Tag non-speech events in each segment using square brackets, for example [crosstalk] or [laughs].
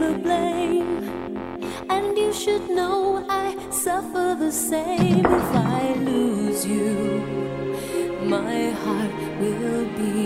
the blame. And you should know I suffer the same if I lose you. My heart will be.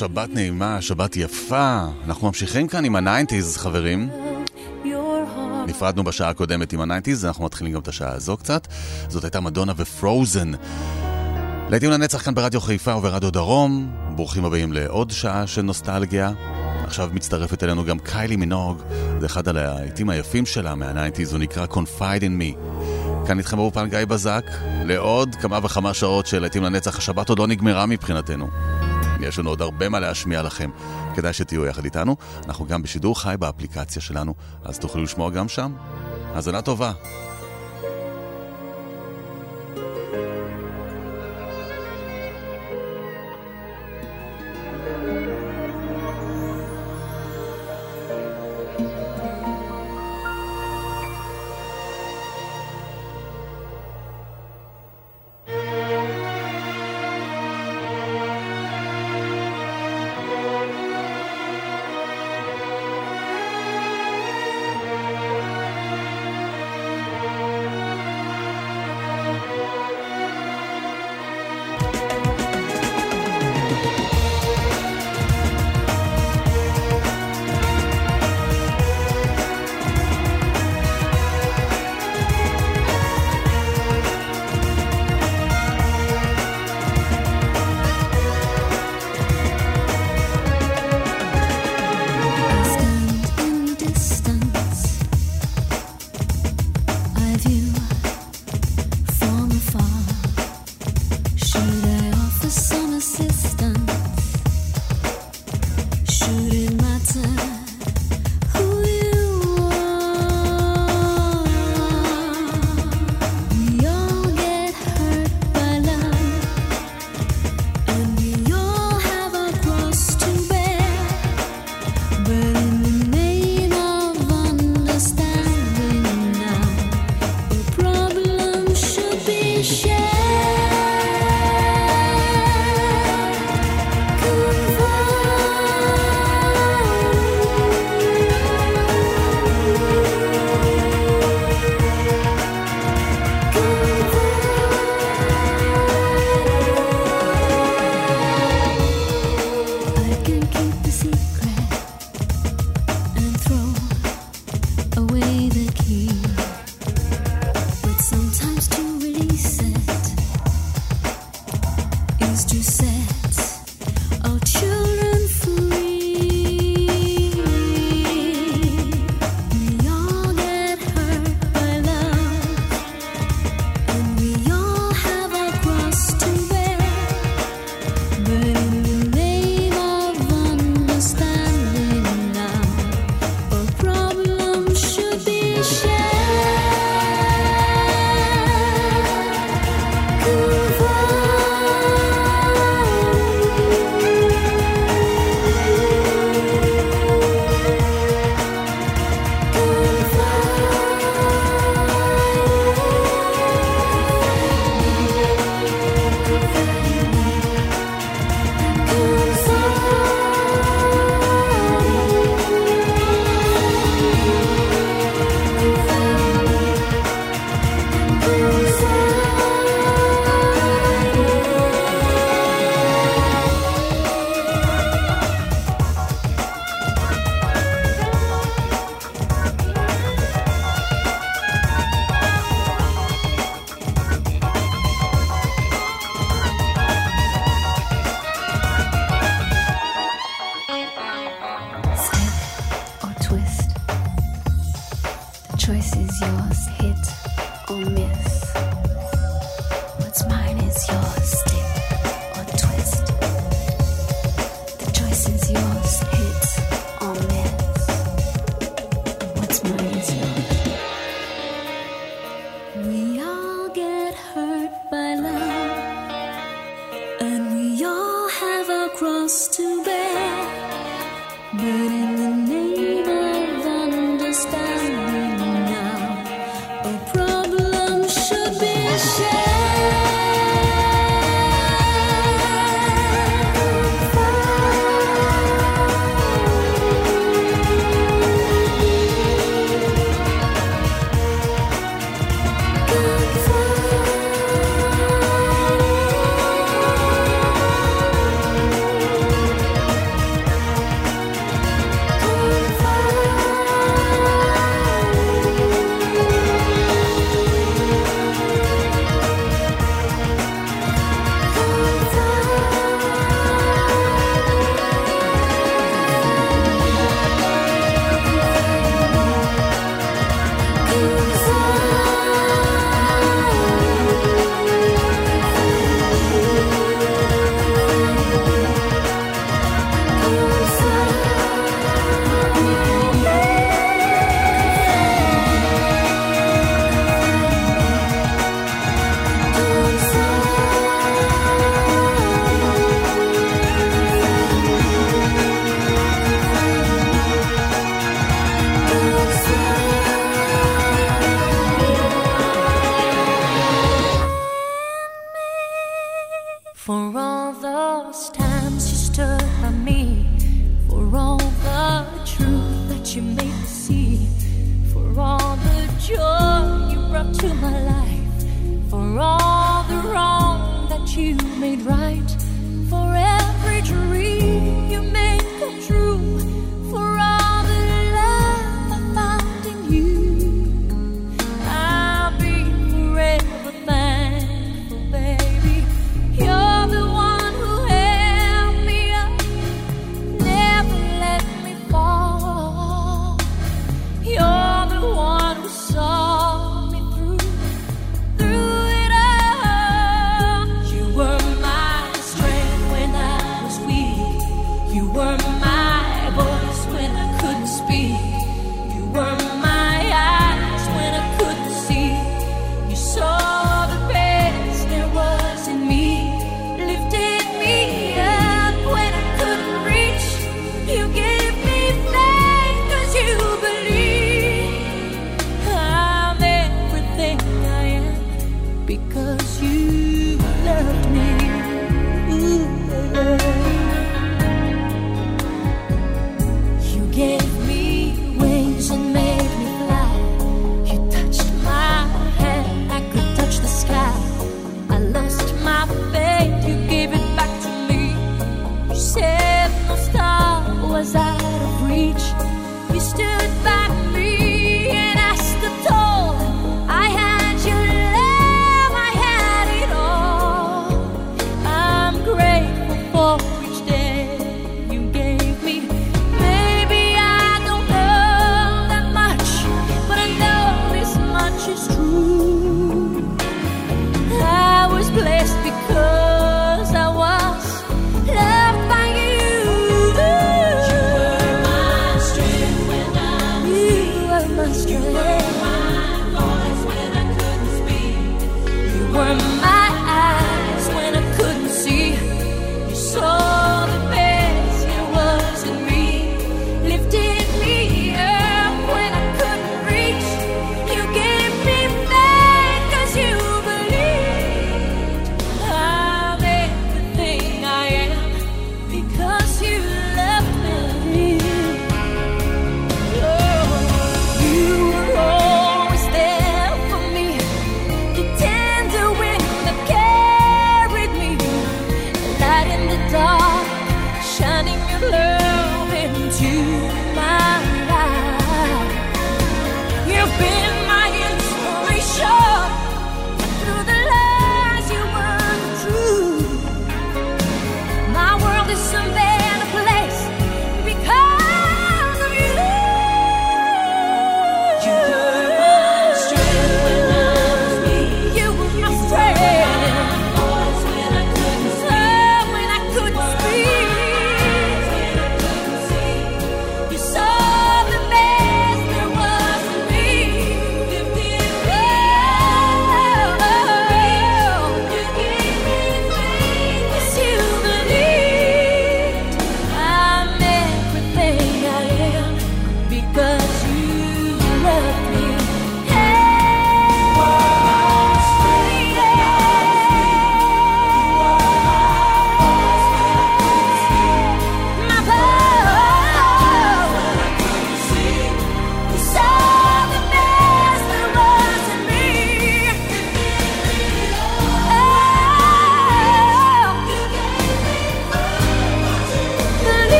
שבת נעימה, שבת יפה. אנחנו ממשיכים כאן עם הניינטיז, חברים. נפרדנו בשעה הקודמת עם הניינטיז, אנחנו מתחילים גם את השעה הזו קצת. זאת הייתה מדונה ופרוזן. להיטים לנצח כאן ברדיו חיפה וברדיו דרום. ברוכים הבאים לעוד שעה של נוסטלגיה. עכשיו מצטרפת אלינו גם קיילי מינוג, זה אחד הלהיטים היפים שלה מהניינטיז, הוא נקרא Confide in Me. כאן איתכם באופן גיא בזק, לעוד כמה וכמה שעות של להיטים לנצח, השבת עוד לא נגמרה מבחינתנו. יש לנו עוד הרבה מה להשמיע לכם, כדאי שתהיו יחד איתנו. אנחנו גם בשידור חי באפליקציה שלנו, אז תוכלו לשמוע גם שם. האזנה טובה. Good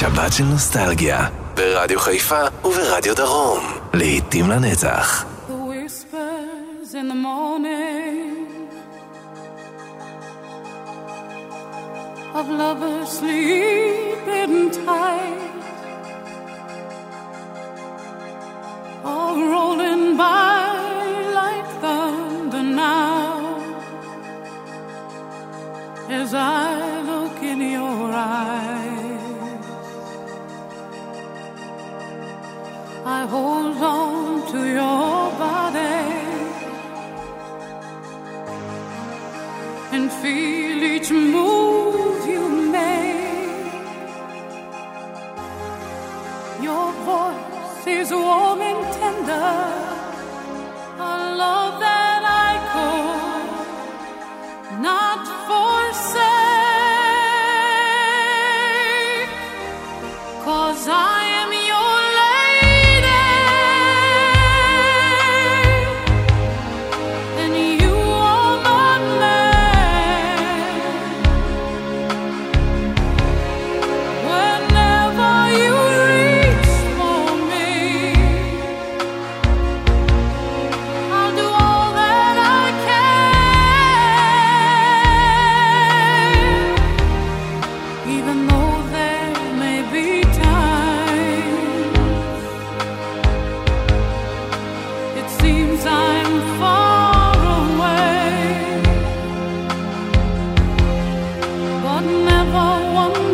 שבת של נוסטלגיה, ברדיו חיפה וברדיו דרום, לעתים לנצח. of lovers sleeping tight all rolling by like thunder now as I look in your eyes I hold on to your body and feel each move you make. Your voice is warm and tender. one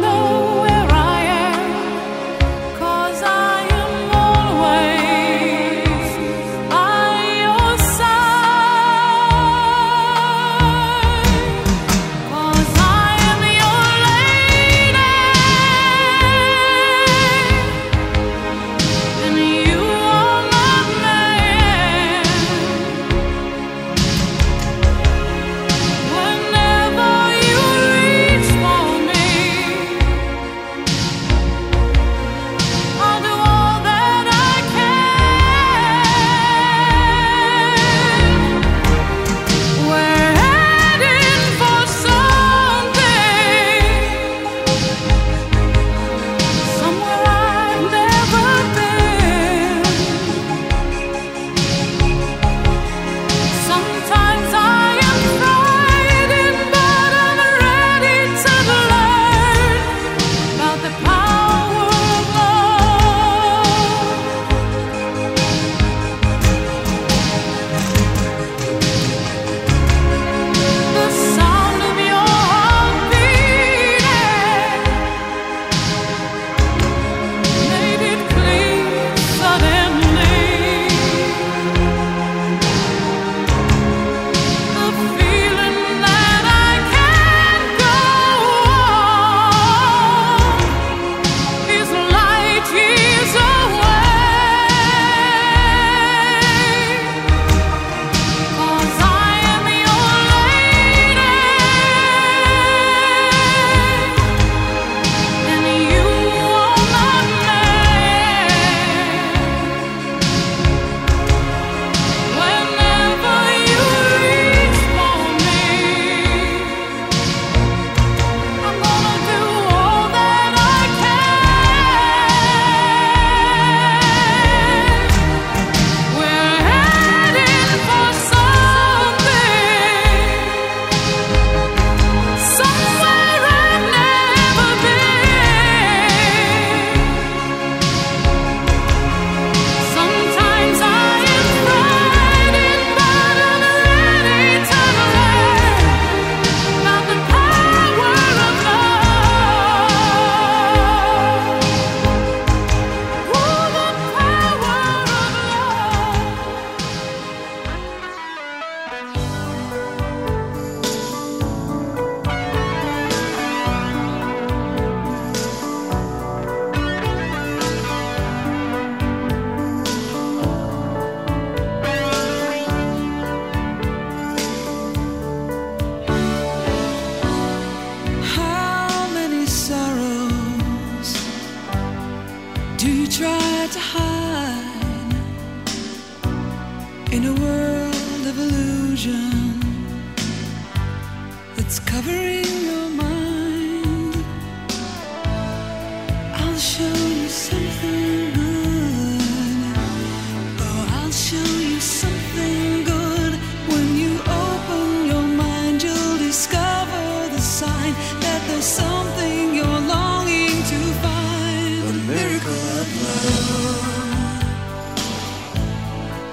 sign that there's something you're longing to find. A miracle of love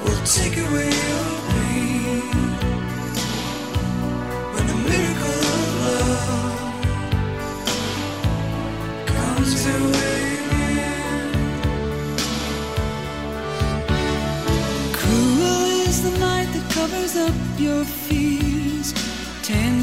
will take away your pain. When the miracle of love comes your way. Cruel is the night that covers up your fears. Ten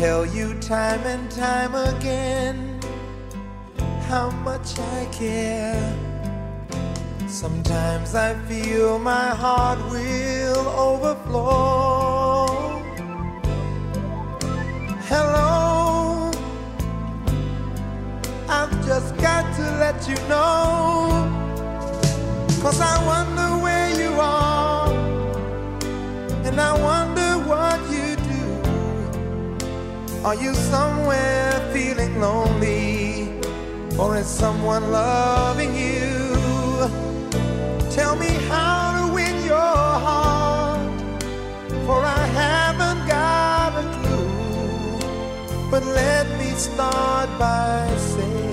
tell you time and time again how much I care. Sometimes I feel my heart will overflow. Hello, I've just got to let you know. Cause I wonder where you are, and I wonder Are you somewhere feeling lonely, or is someone loving you? Tell me how to win your heart, for I haven't got a clue. But let me start by saying,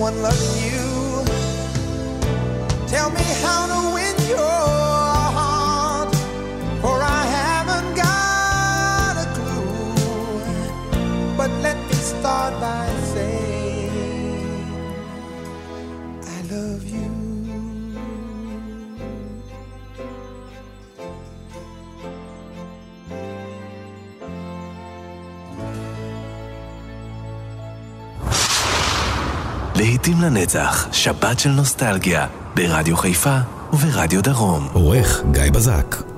someone loving you? Tell me how to להיטים לנצח, שבת של נוסטלגיה, ברדיו חיפה וברדיו דרום. עורך גיא בזק.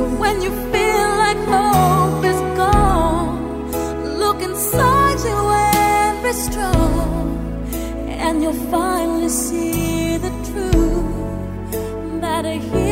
So when you feel like hope is gone, look inside you and be strong, and you'll finally see the truth. That a hero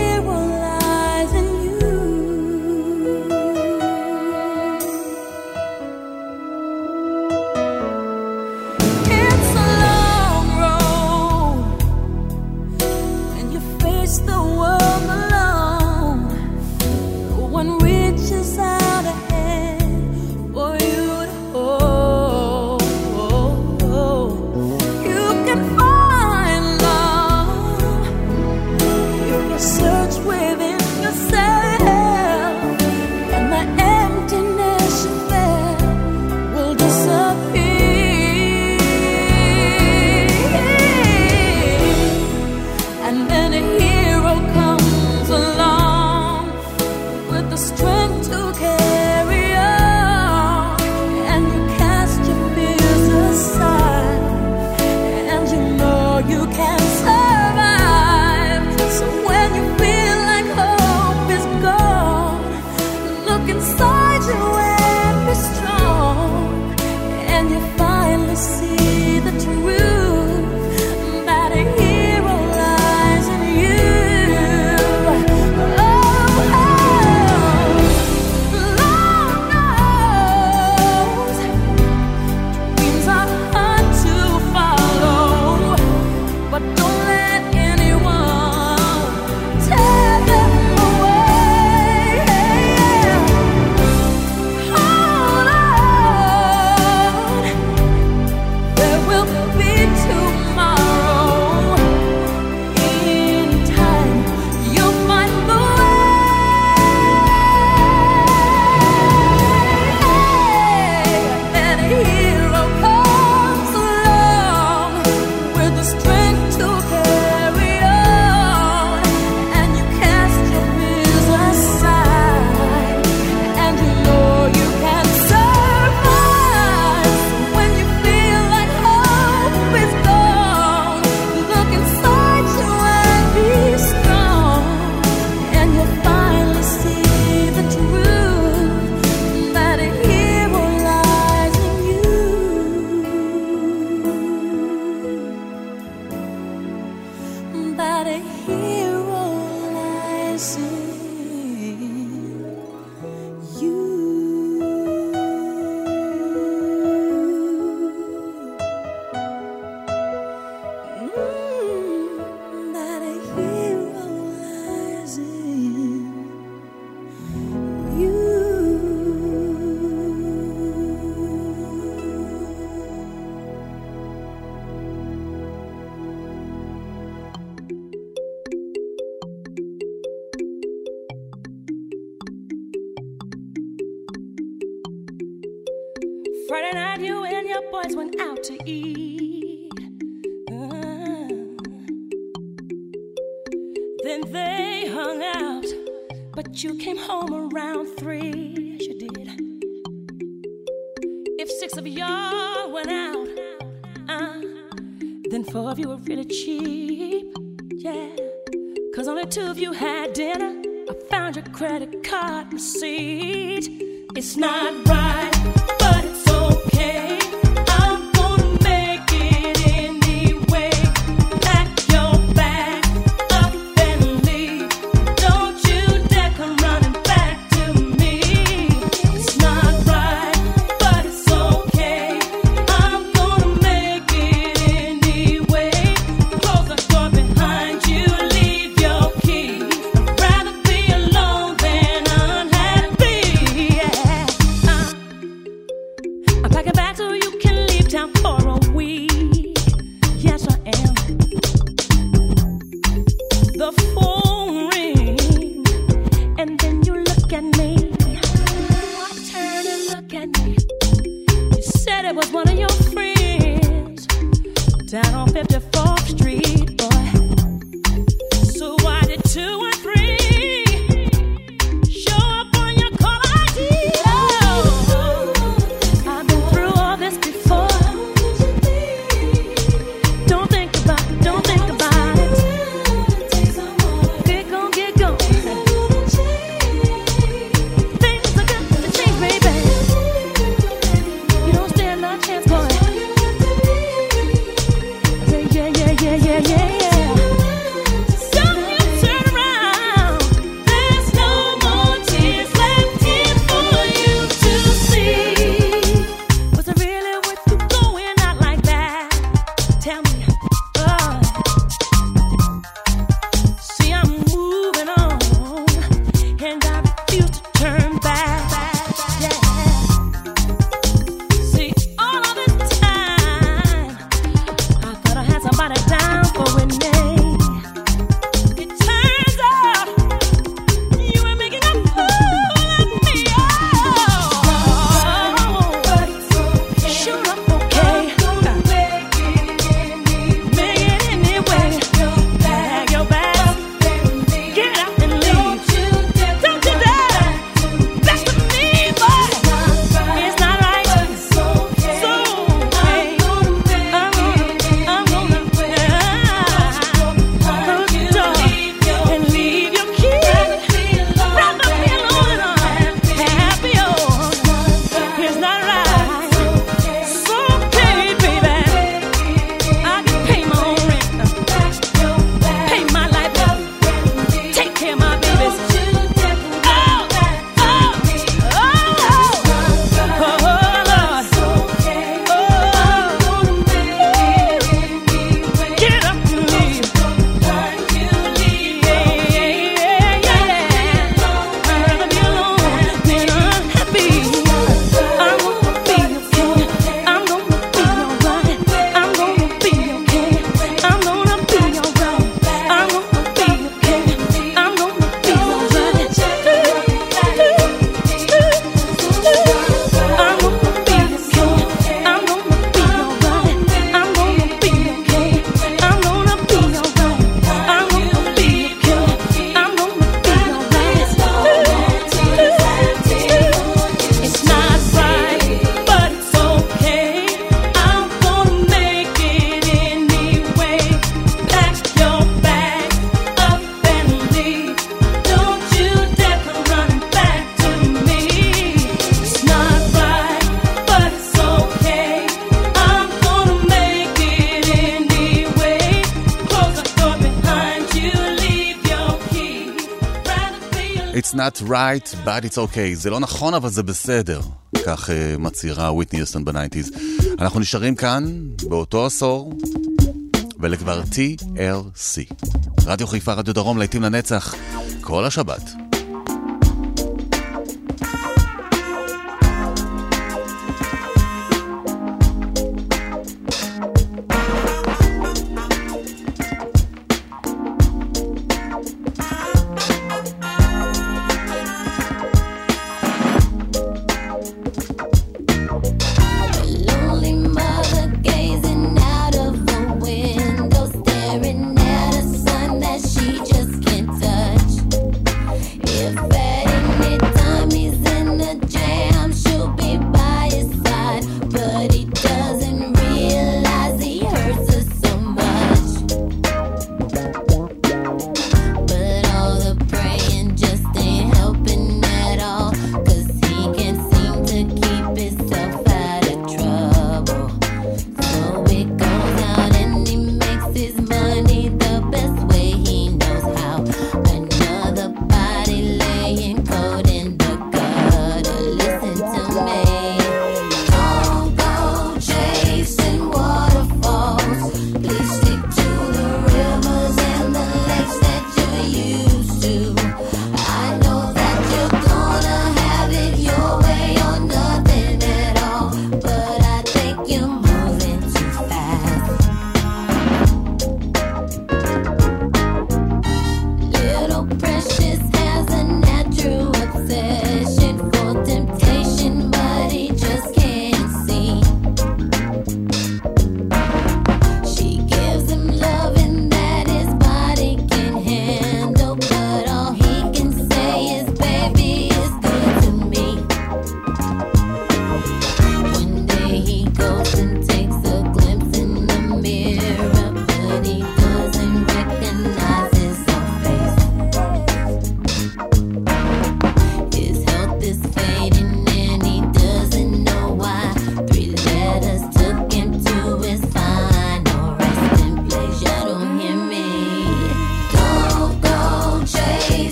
I don't Then they hung out, but you came home around three, you did. If six of y'all went out, uh, then four of you were really cheap, yeah. Cause only two of you had dinner. I found your credit card receipt. It's not right. not right, but it's okay. זה לא נכון, אבל זה בסדר. כך uh, מצהירה וויטני יוסטון בניינטיז. אנחנו נשארים כאן, באותו עשור, ולכבר TLC. רדיו חיפה, רדיו דרום, להיטים לנצח, כל השבת.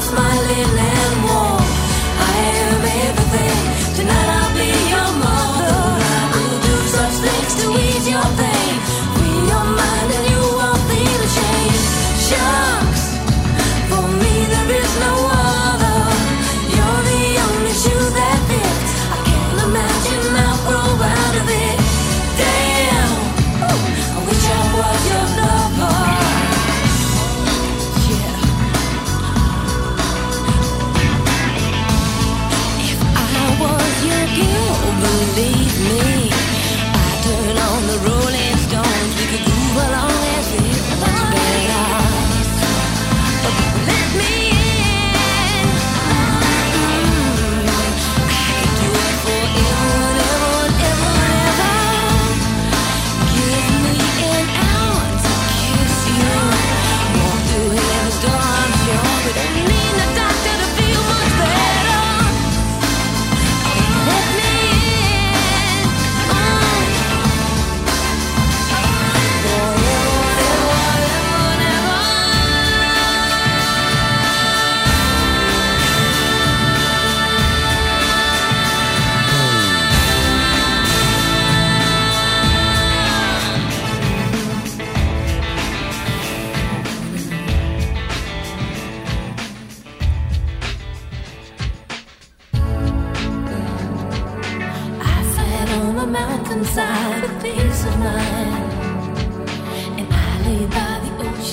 smiling.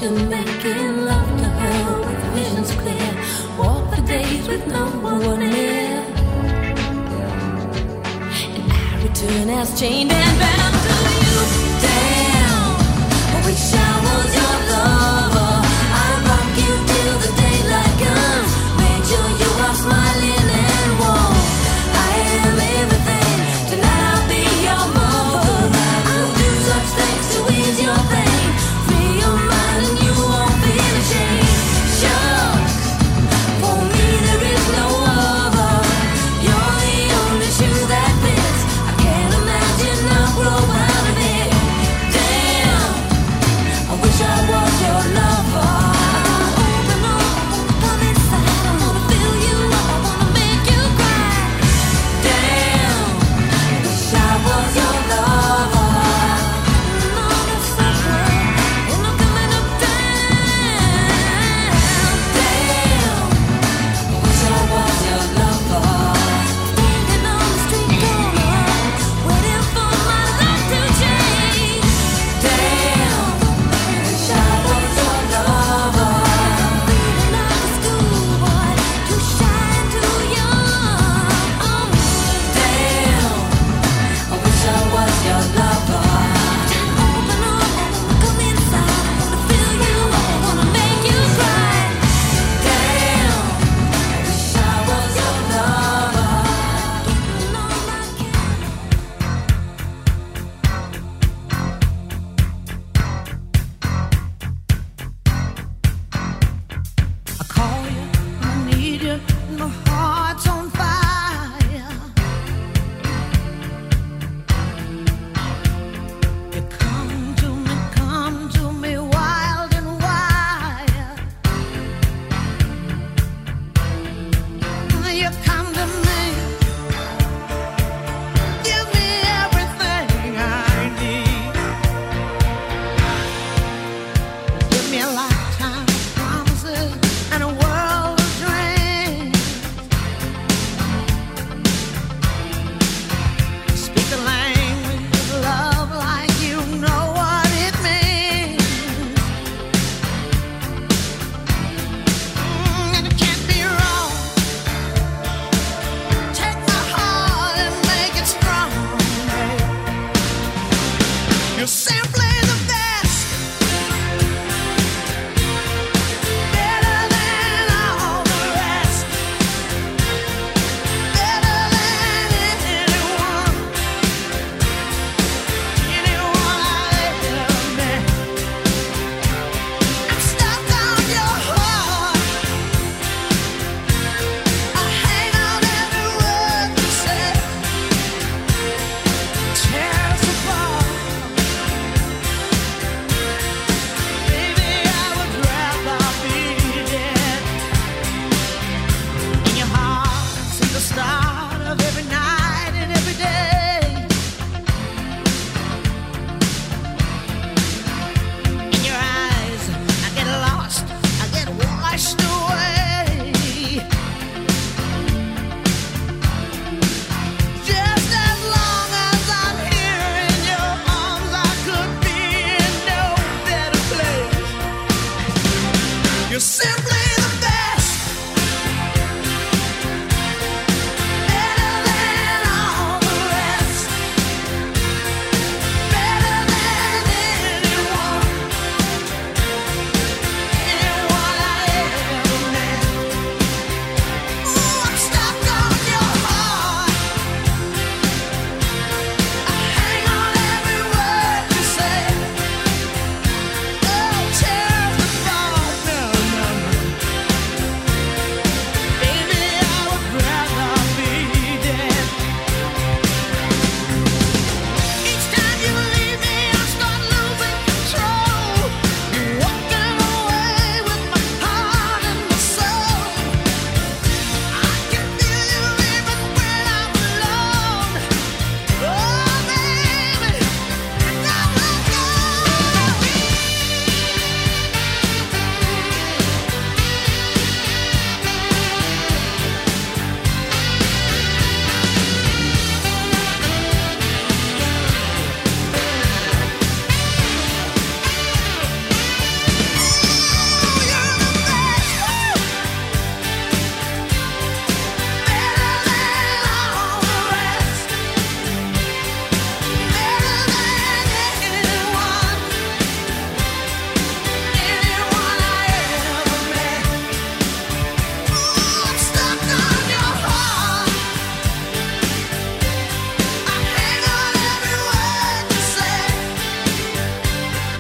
ocean, making love to her with visions clear. Walk for days with no one near. And I return as chained and bound.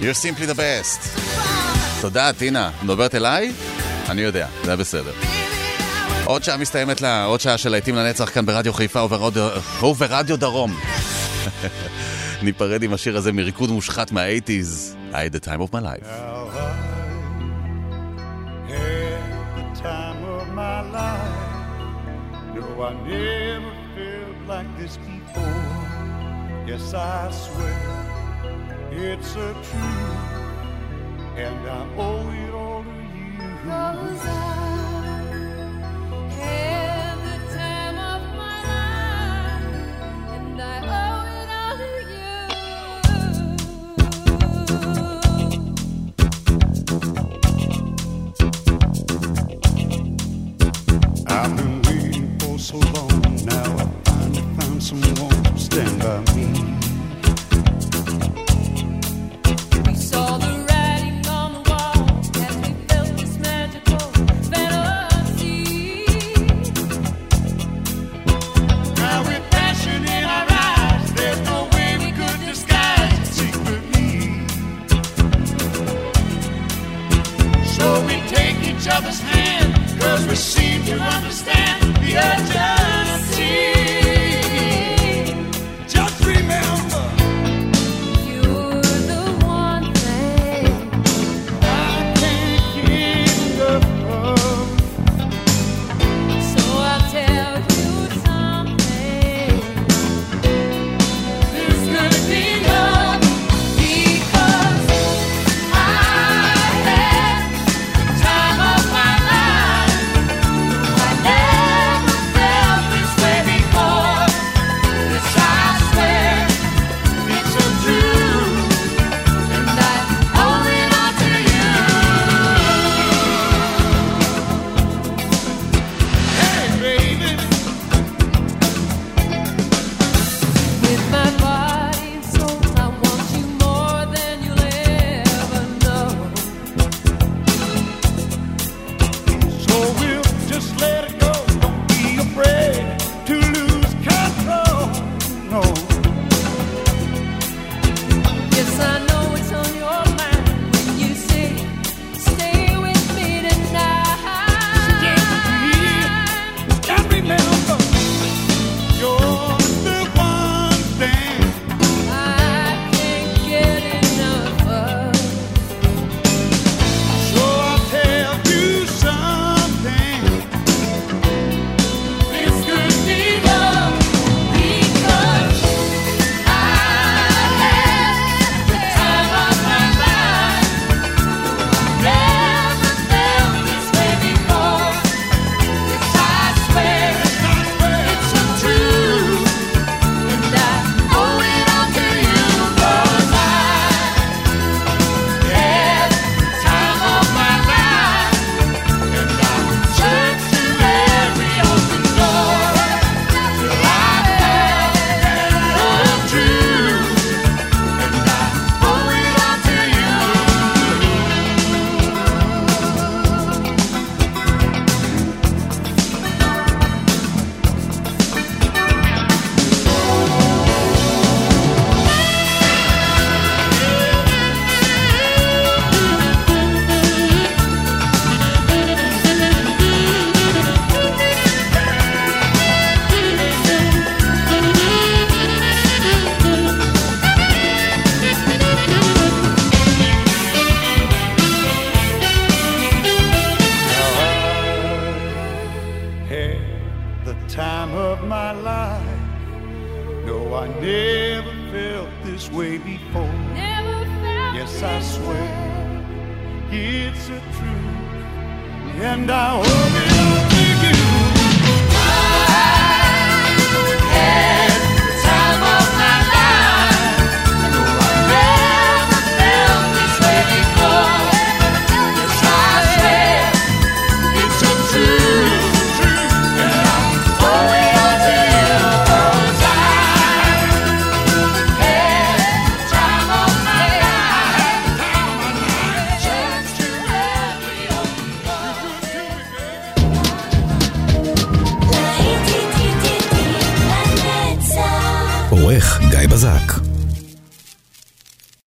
You're simply the best. תודה, טינה. מדברת אליי? אני יודע, זה היה בסדר. עוד שעה מסתיימת לה, עוד שעה של להיטים לנצח כאן ברדיו חיפה וברדיו, וברדיו דרום. [laughs] ניפרד עם השיר הזה מריקוד מושחת מה-80's, I had the time of my life. Yes, I swear. It's a truth, and I owe it all to you. Rosa.